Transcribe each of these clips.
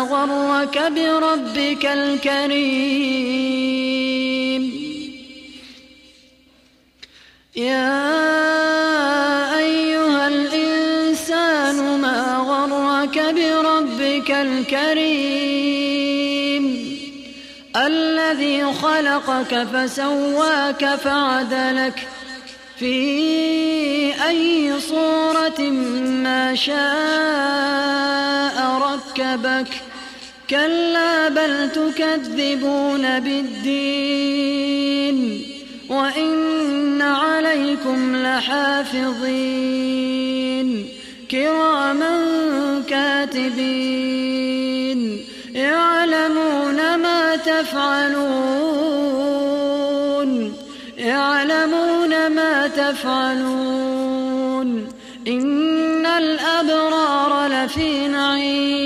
غرك بربك الكريم يا أيها الإنسان ما غرك بربك الكريم الذي خلقك فسواك فعدلك في أي صورة ما شاء ركبك كلا بل تكذبون بالدين. وإن عليكم لحافظين. كراما كاتبين. يعلمون ما تفعلون. يعلمون ما تفعلون. إن الأبرار لفي نعيم.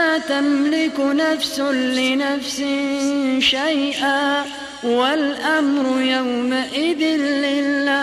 تملك نفس لنفس شيئا والأمر يومئذ لله.